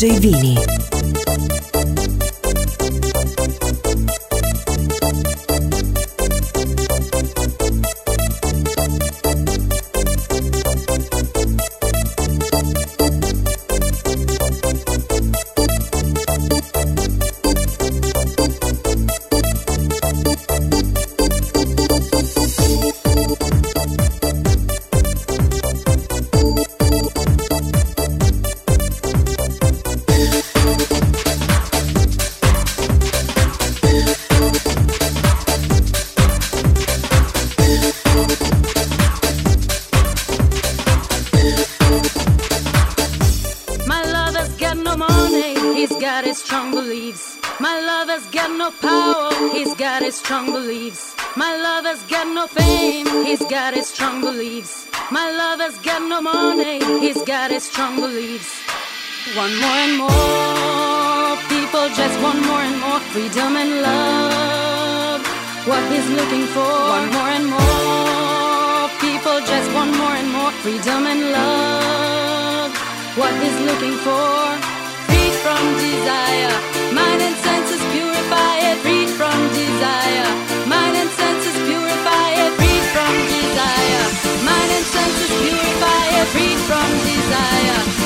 DJ Vini. Want more and more people just want more and more freedom and love. What he's looking for. Want more and more people just want more and more freedom and love. What he's looking for. Freedom from desire. Mind and senses purify it, freed from desire. Mind and senses purify it, freed from desire purify it, free from desire.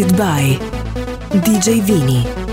Selected by DJ Vini.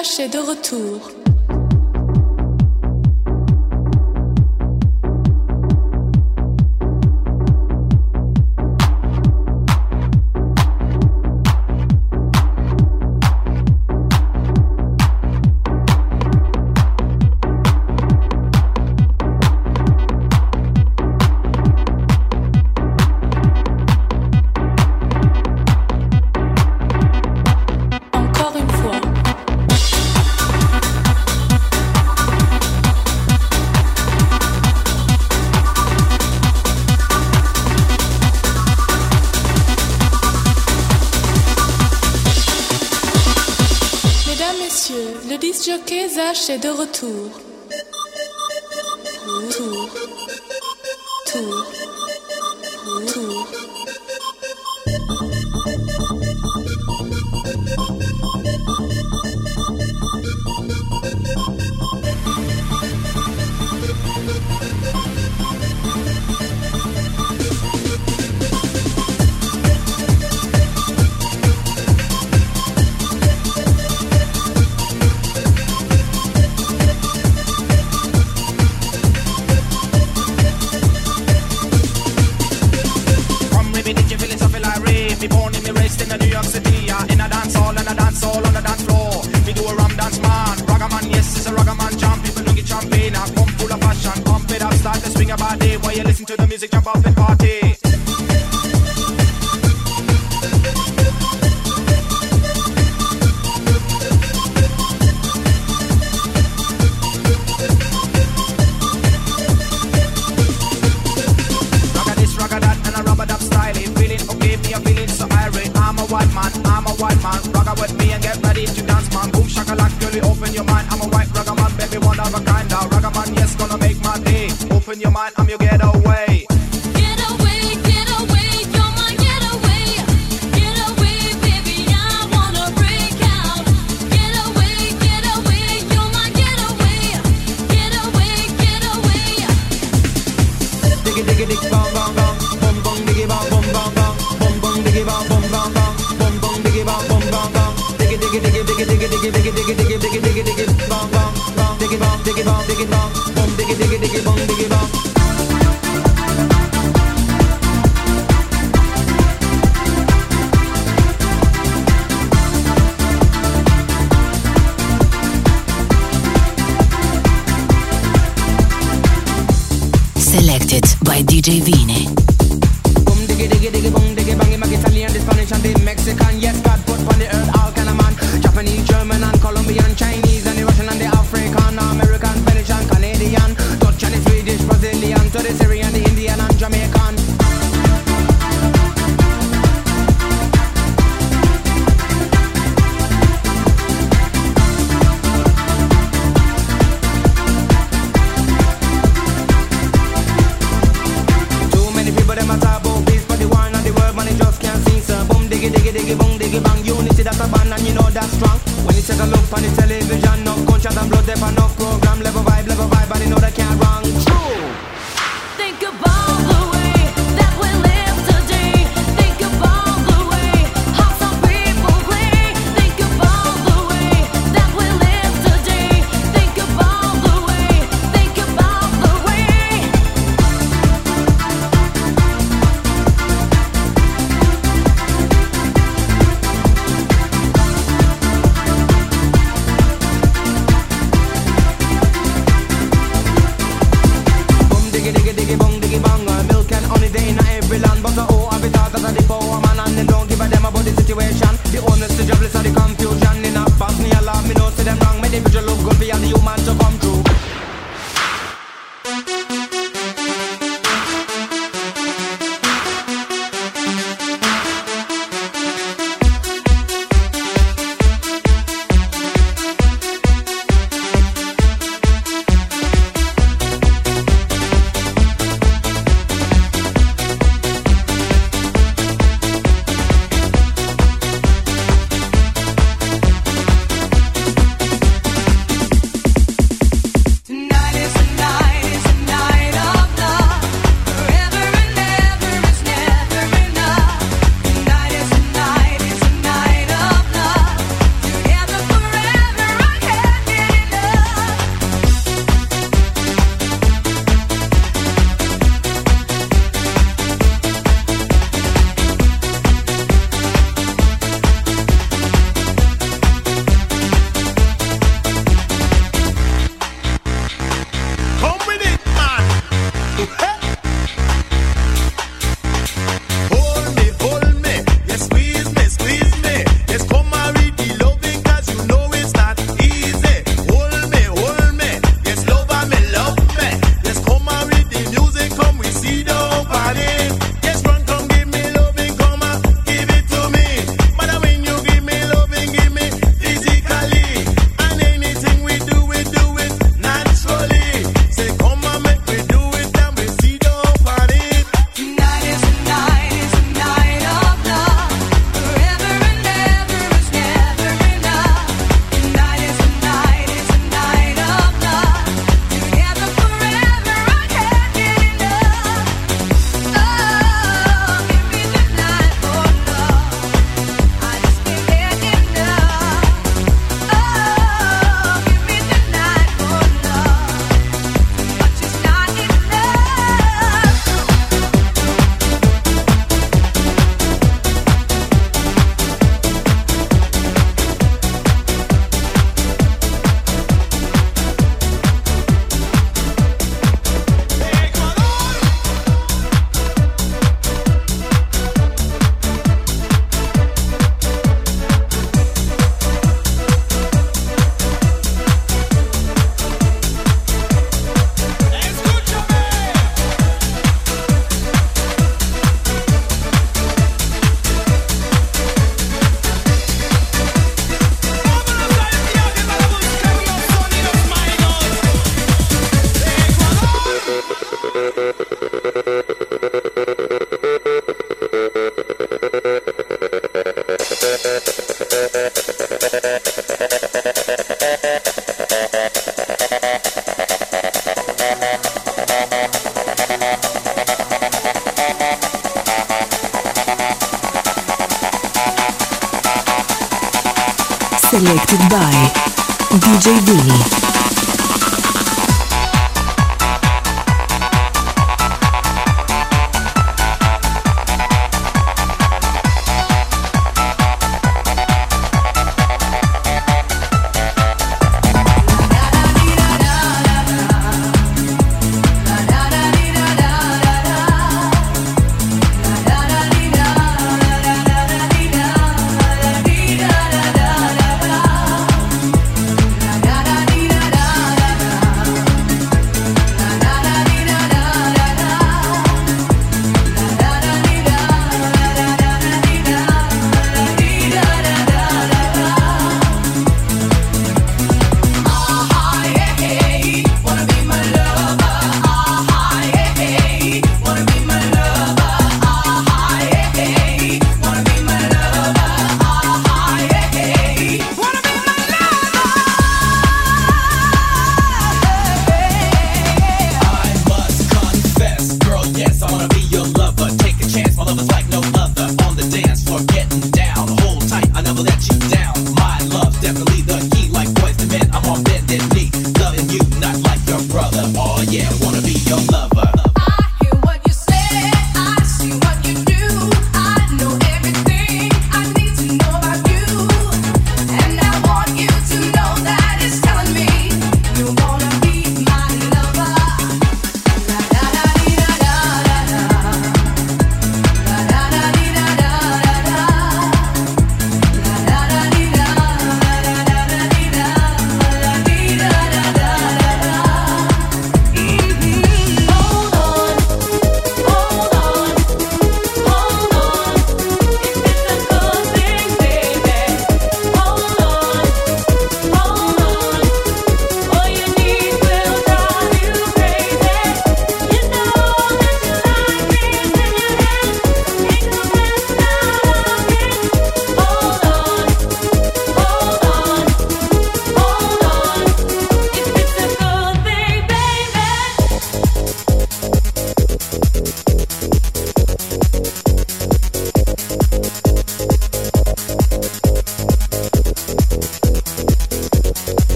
H est de retour. de retour. selected by DJ Vini. Mexican. Yes, God put on the earth all kind of man. Japanese, German and Colombian, Chinese.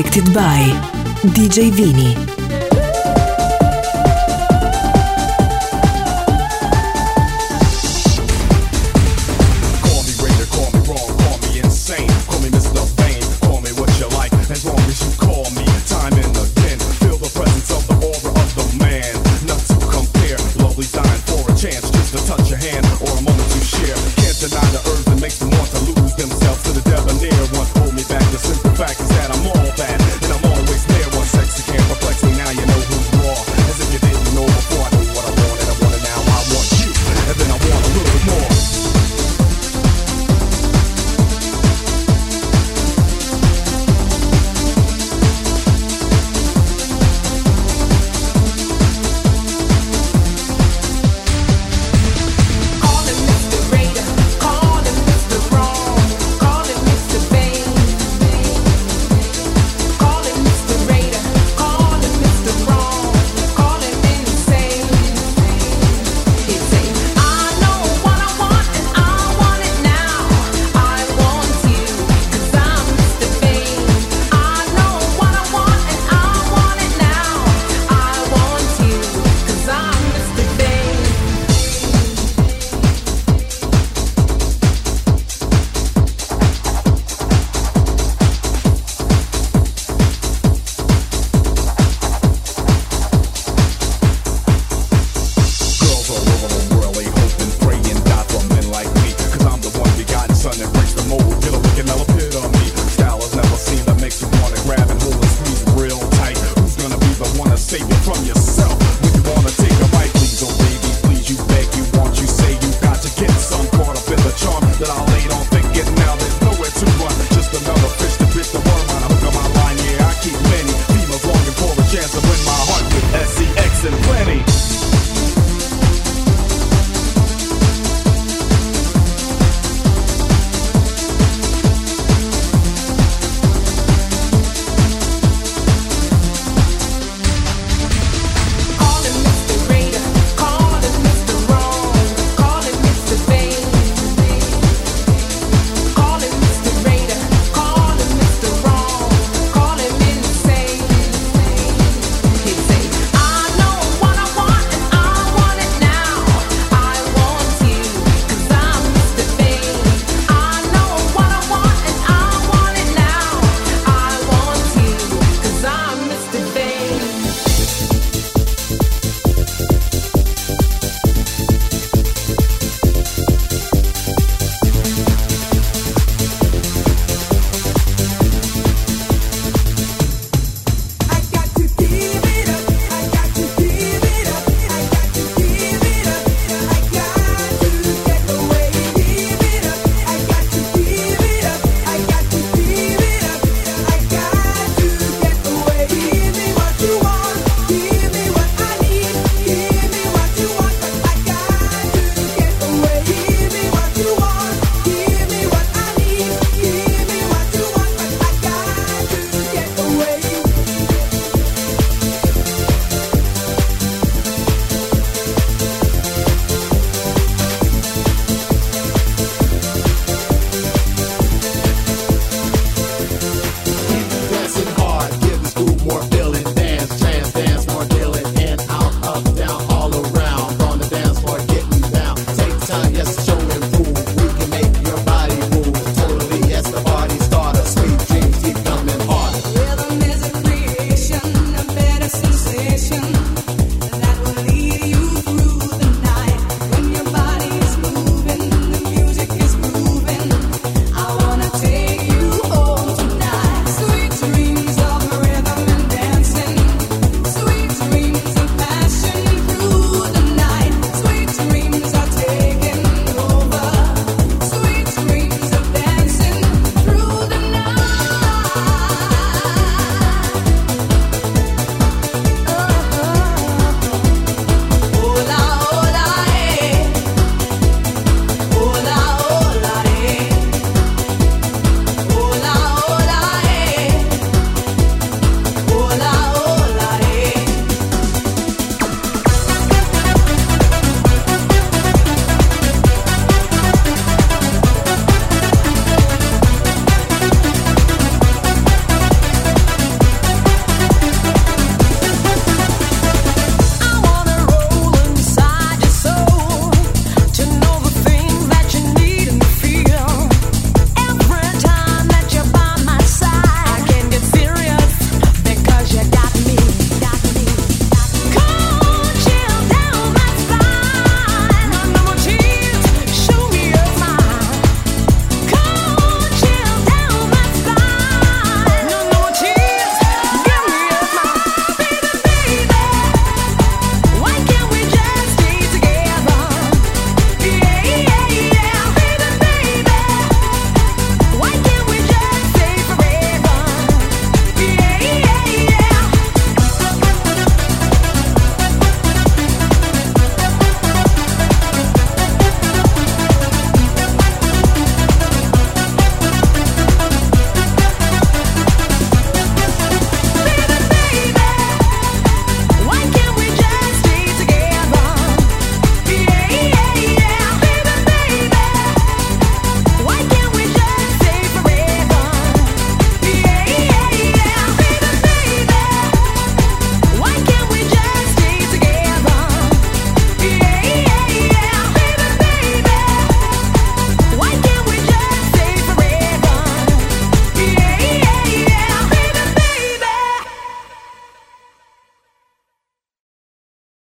Selected by DJ Vini.